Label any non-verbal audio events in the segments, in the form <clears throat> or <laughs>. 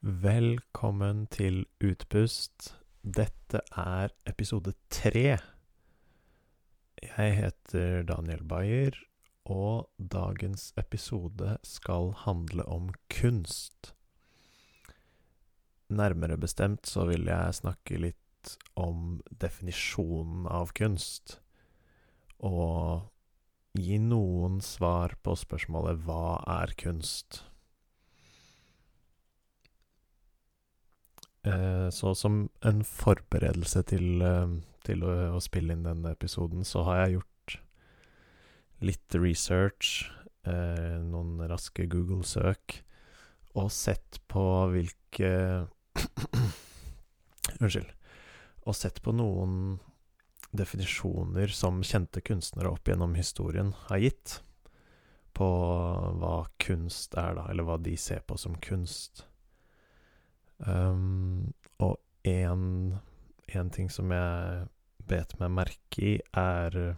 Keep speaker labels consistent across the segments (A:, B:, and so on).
A: Velkommen til Utpust. Dette er episode tre. Jeg heter Daniel Bayer, og dagens episode skal handle om kunst. Nærmere bestemt så vil jeg snakke litt om definisjonen av kunst, og gi noen svar på spørsmålet hva er kunst? Så som en forberedelse til, eh, til å, å spille inn denne episoden, så har jeg gjort litt research, eh, noen raske Google-søk, og sett på hvilke <clears throat> Unnskyld. Og sett på noen definisjoner som kjente kunstnere opp gjennom historien har gitt på hva kunst er, da, eller hva de ser på som kunst. Um, og én ting som jeg bet meg merke i, er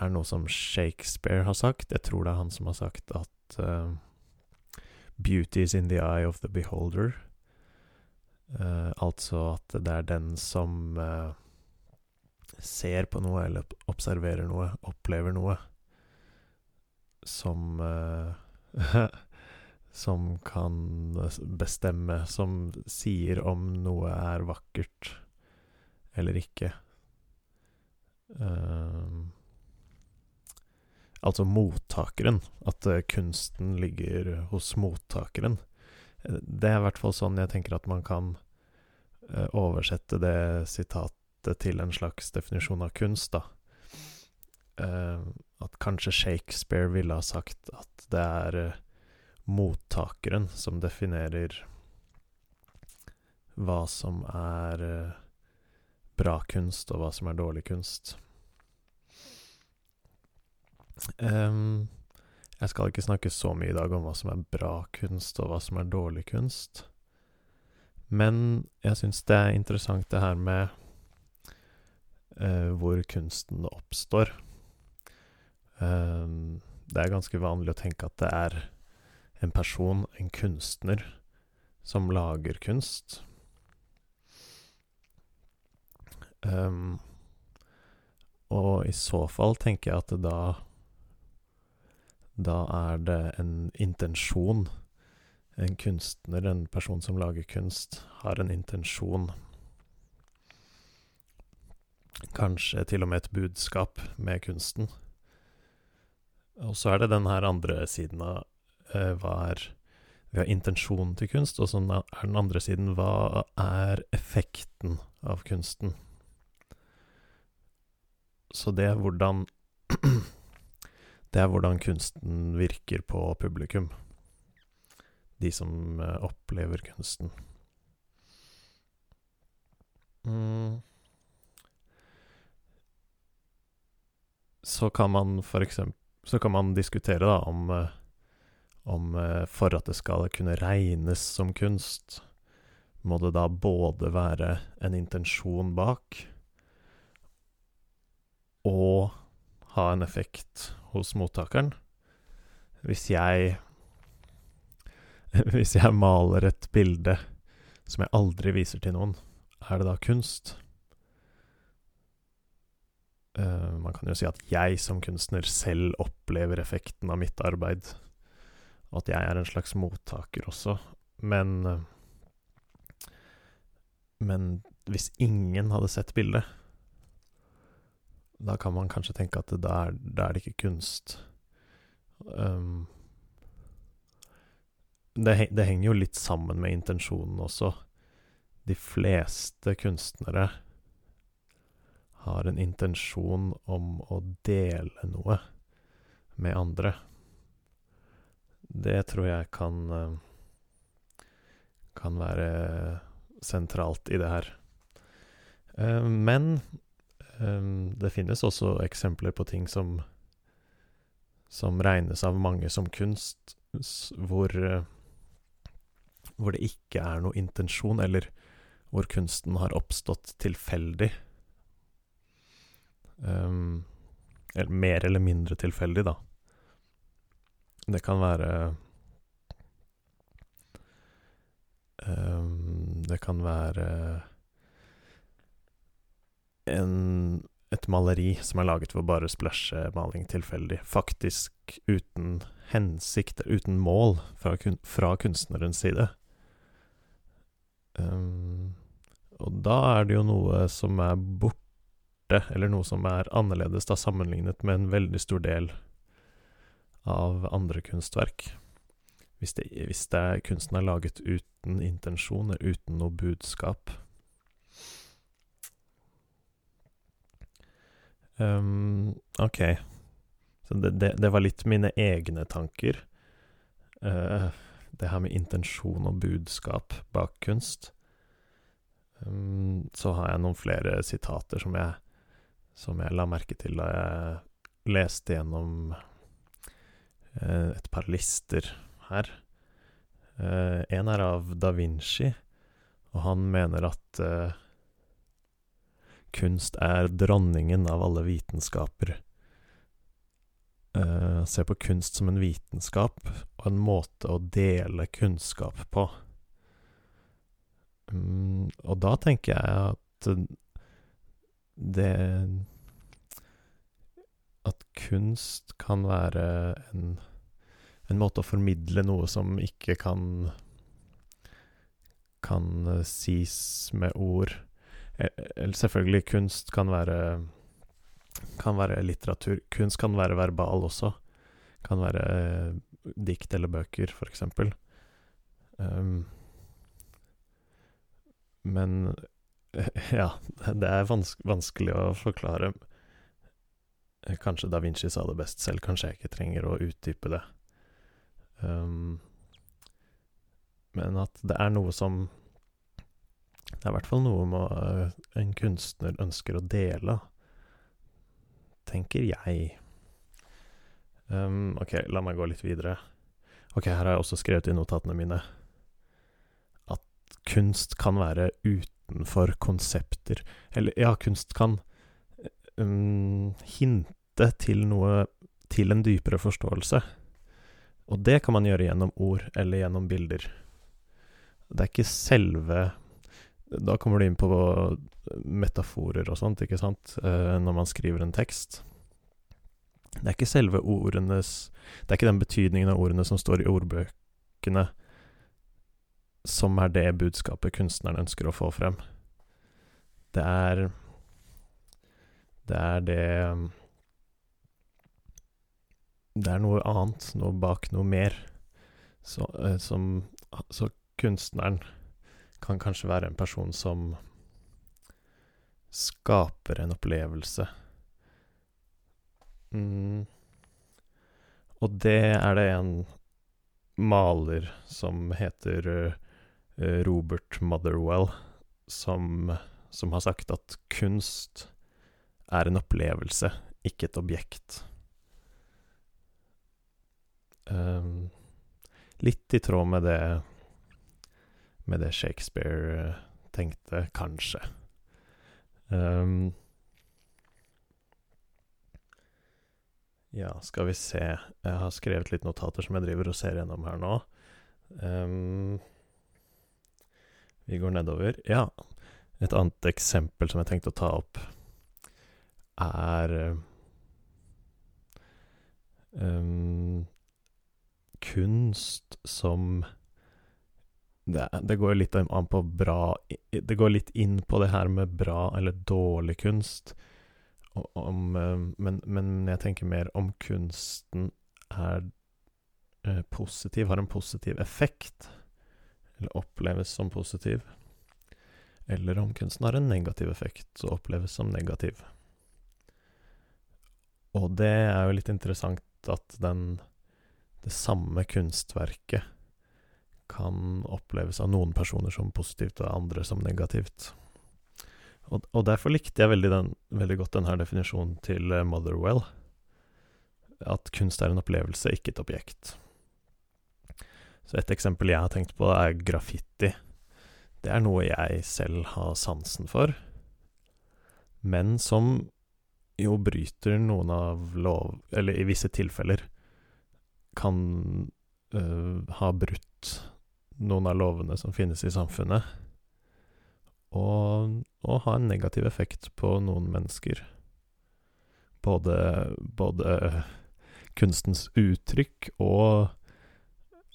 A: er noe som Shakespeare har sagt. Jeg tror det er han som har sagt at uh, 'Beauty is in the eye of the beholder'. Uh, altså at det er den som uh, ser på noe, eller observerer noe, opplever noe, som <laughs> som kan bestemme, som sier om noe er vakkert eller ikke. Uh, altså mottakeren. At uh, kunsten ligger hos mottakeren. Det er i hvert fall sånn jeg tenker at man kan uh, oversette det sitatet til en slags definisjon av kunst, da. at kanskje Shakespeare ville ha sagt at det er mottakeren som definerer hva som er uh, bra kunst, og hva som er dårlig kunst. Um, jeg skal ikke snakke så mye i dag om hva som er bra kunst, og hva som er dårlig kunst. Men jeg syns det er interessant det her med uh, hvor kunsten oppstår. Um, det er ganske vanlig å tenke at det er en person, en kunstner, som lager kunst. Um, og i så fall tenker jeg at da Da er det en intensjon. En kunstner, en person som lager kunst, har en intensjon. Kanskje til og med et budskap med kunsten. Og så er det den her andre siden av hva er Vi har intensjonen til kunst, og så er den andre siden hva er effekten av kunsten? Så det er hvordan <clears throat> Det er hvordan kunsten virker på publikum. De som eh, opplever kunsten. Mm. Så kan man for eksempel Så kan man diskutere, da, om eh, om eh, for at det skal kunne regnes som kunst, må det da både være en intensjon bak og ha en effekt hos mottakeren. Hvis jeg <laughs> Hvis jeg maler et bilde som jeg aldri viser til noen, er det da kunst? Uh, man kan jo si at jeg som kunstner selv opplever effekten av mitt arbeid og at jeg er en slags mottaker også. Men Men hvis ingen hadde sett bildet, da kan man kanskje tenke at da er det ikke kunst. Um, det, det, henger jo litt sammen med intensjonen også. De fleste kunstnere har en intensjon om å dele noe med andre. Det tror jeg kan eh, kan være sentralt i det her. Eh, men eh, det finnes også eksempler på ting som som regnes av mange som kunst, hvor hvor det ikke er noe intensjon, eller hvor kunsten har oppstått tilfeldig. Eller mer eller mindre tilfeldig, da. Det kan være det kan være en, et maleri som er laget for bare splæsjemaling tilfeldig, faktisk uten hensikt, uten mål, fra, kun, fra kunstnerens side. Um, og da er det jo noe som er borte, eller noe som er annerledes da sammenlignet med en veldig stor del av andre kunstverk. Hvis, det, hvis det er, kunsten er laget uten intensjon, eller uten noe budskap. Um, ok. Så det, det, det, var litt mine egne tanker. Uh, det her med intensjon og budskap bak kunst. Um, så har jeg noen flere sitater som jeg, som jeg la merke til da jeg leste gjennom et par lister her. Uh, en er av da Vinci, og han mener at uh, kunst er dronningen av alle vitenskaper. Uh, se på kunst som en vitenskap og en måte å dele kunnskap på. Um, og da tenker jeg at det At kunst kan være en, en måte å formidle noe som ikke kan kan sies med ord. Eller selvfølgelig, kunst kan være Kan være litteratur. Kunst kan være verbal også. Kan være eh, dikt eller bøker, for eksempel. Um, men <laughs> ja, det er vans vanskelig å forklare. Kanskje da Vinci sa det best selv, kanskje jeg ikke trenger å utdype det. Um, men at det er noe som det er i hvert fall noe med uh, en kunstner ønsker å dele, tenker jeg. Um, ok, la meg gå litt videre. Ok, her har jeg også skrevet i notatene mine at kunst kan være utenfor konsepter. Eller, ja, kunst kan um, hinte til noe Til en dypere forståelse. Og det kan man gjøre gjennom ord eller gjennom bilder. Det er ikke selve da kommer du inn på metaforer og sånt, ikke sant, eh, når man skriver en tekst. Det er ikke selve ordenes Det er ikke den betydningen av ordene som står i ordbøkene, som er det budskapet kunstneren ønsker å få frem. Det er Det er det Det er noe annet, noe bak noe mer, så, eh, som Så kunstneren kan kanskje være en person som skaper en opplevelse. Mm. Og det er det en maler som heter uh, Robert Motherwell, som, som, har sagt at kunst er en opplevelse, ikke et objekt. Um, litt i tråd med det med det Shakespeare eh, tenkte, kanskje. Um, ja, skal vi se Jeg har skrevet litt notater som jeg driver og ser gjennom her nå. Um, vi går nedover. Ja, et annet eksempel som jeg tenkte å ta opp, er um, kunst som det, det, går litt an på bra Det går litt inn på det her med bra eller dårlig kunst. Om, eh, men, men, jeg tenker mer om kunsten er eh, positiv, har en positiv effekt, eller oppleves som positiv. Eller om kunsten har en negativ effekt og oppleves som negativ. Og det er jo litt interessant at den det samme kunstverket kan oppleves av noen personer som positivt og andre som negativt. Og, og derfor likte jeg veldig, den, veldig godt denne definisjonen til uh, Motherwell. At kunst er en opplevelse, ikke et objekt. Så et eksempel jeg har tenkt på, er graffiti. Det er noe jeg selv har sansen for, men som jo bryter noen av lov Eller i visse tilfeller kan uh, ha brutt noen av lovene som finnes i samfunnet. og, og ha en negativ effekt på noen mennesker. Både, både kunstens uttrykk og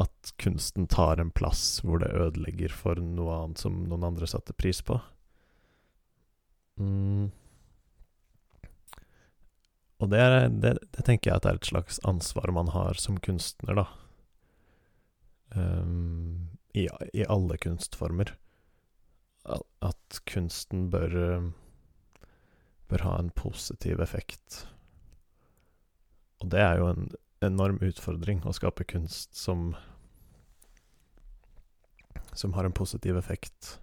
A: at kunsten tar en plass hvor det ødelegger for noe annet som noen andre satte pris på. Mm. Og det, er, det, det, tenker jeg at er et slags ansvar man har som kunstner, da. Um, i, I alle kunstformer. At kunsten bør bør ha en positiv effekt. Og det er jo en enorm utfordring å skape kunst som Som har en positiv effekt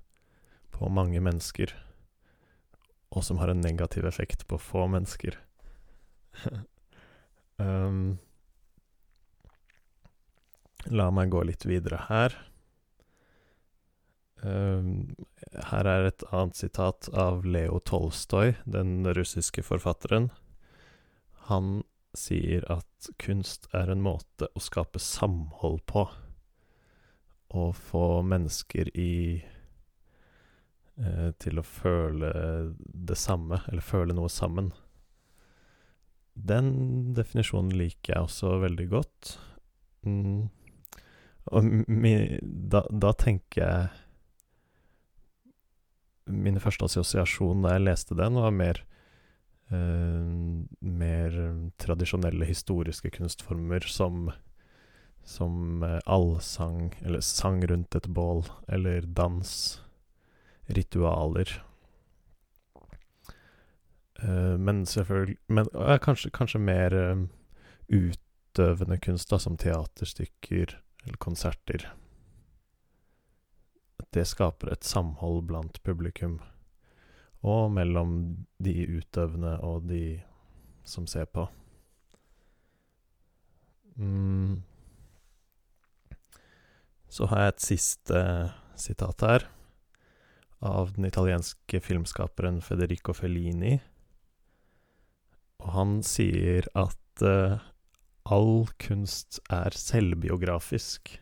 A: på mange mennesker, og som har en negativ effekt på få mennesker. <laughs> um, la meg gå litt videre her. Um, her er et annet sitat av Leo Tolstoy, den russiske forfatteren. Han sier at kunst er en måte å skape samhold på. Å få mennesker i eh, Til å føle det samme, eller føle noe sammen. Den definisjonen liker jeg også veldig godt. Mm. Og mi, da, da tenker jeg Min første assosiasjon da jeg leste den, var mer uh, mer tradisjonelle historiske kunstformer som som uh, allsang, eller sang rundt et bål, eller dans, ritualer. Uh, men selvfølgelig Men kanskje, kanskje, mer utøvende kunst, da, som teaterstykker eller konserter. Det skaper et samhold blant publikum og mellom de utøvende og de som ser på. Mm. Så har jeg et siste sitat her, av den italienske filmskaperen Federico Fellini. Han sier at uh, all kunst er selvbiografisk.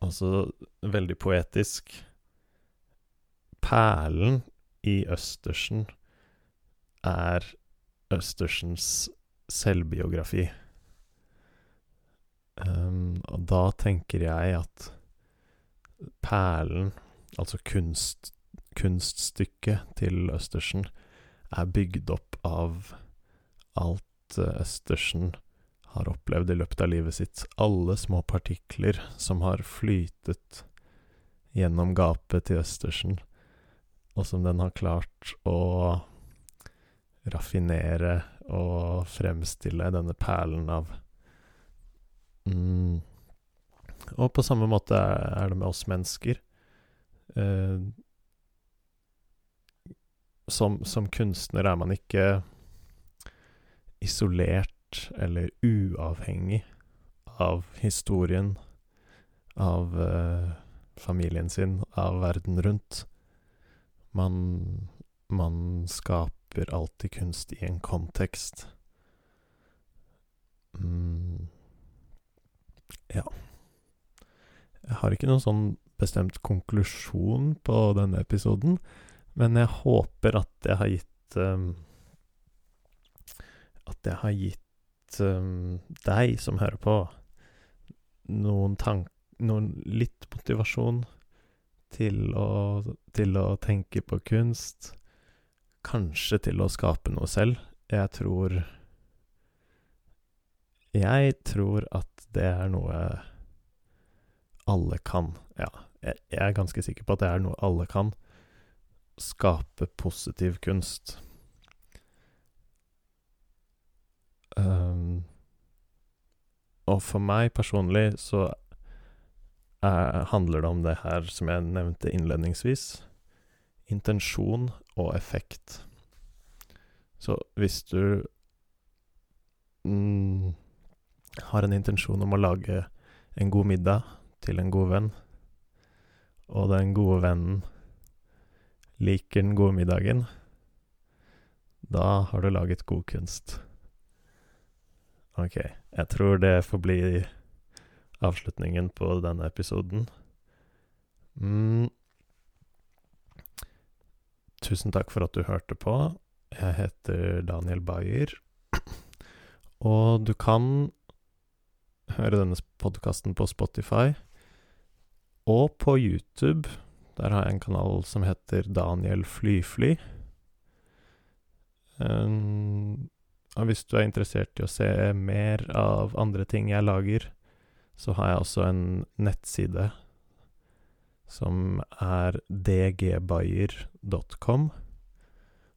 A: Altså veldig poetisk. Perlen i Østersen er Østersens selvbiografi. Um, og da tenker jeg at perlen, altså kunst, kunststykket til Østersen, er bygd opp av alt Østersen har opplevd i løpet av livet sitt. Alle små partikler som har flytet gjennom gapet til Østersen og som den har klart å raffinere og fremstille denne perlen av mm. Og på samme måte er det med oss mennesker. Eh, som, som kunstner er man ikke isolert eller uavhengig av historien, av eh, familien sin, av verden rundt. Man, man skaper alltid kunst i en kontekst. Mm. Ja. Jeg har ikke noen sånn bestemt konklusjon på denne episoden, men jeg håper at jeg har gitt um, At jeg har gitt um, deg som hører på, noen tank... Noen litt motivasjon til å, til å tenke på kunst. Kanskje til å skape noe selv. Jeg tror Jeg tror at det er noe alle kan. Ja, jeg, jeg er ganske sikker på at det er noe alle kan. Skape positiv kunst. Um, og for meg personlig så er, handler det om det her som jeg nevnte innledningsvis. Intensjon og effekt. Så hvis du mm, har en intensjon om å lage en god middag til en god venn, og den gode vennen liker den gode middagen, da har du laget god kunst. Ok, jeg tror det får bli avslutningen på denne episoden. Mm. tusen takk for at du hørte på. Jeg heter Daniel Bayer. Og du kan høre denne podkasten på Spotify og på YouTube. Der har jeg en kanal som heter Daniel Flyfly. Og hvis du er interessert i å se mer av andre ting jeg lager, så har jeg også en nettside som er dgbayer.com,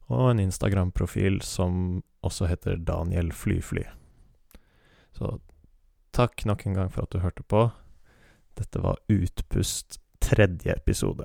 A: og en Instagram-profil som også heter Daniel Flyfly. Så takk nok en gang for at du hørte på. Dette var Utpust tredje episode.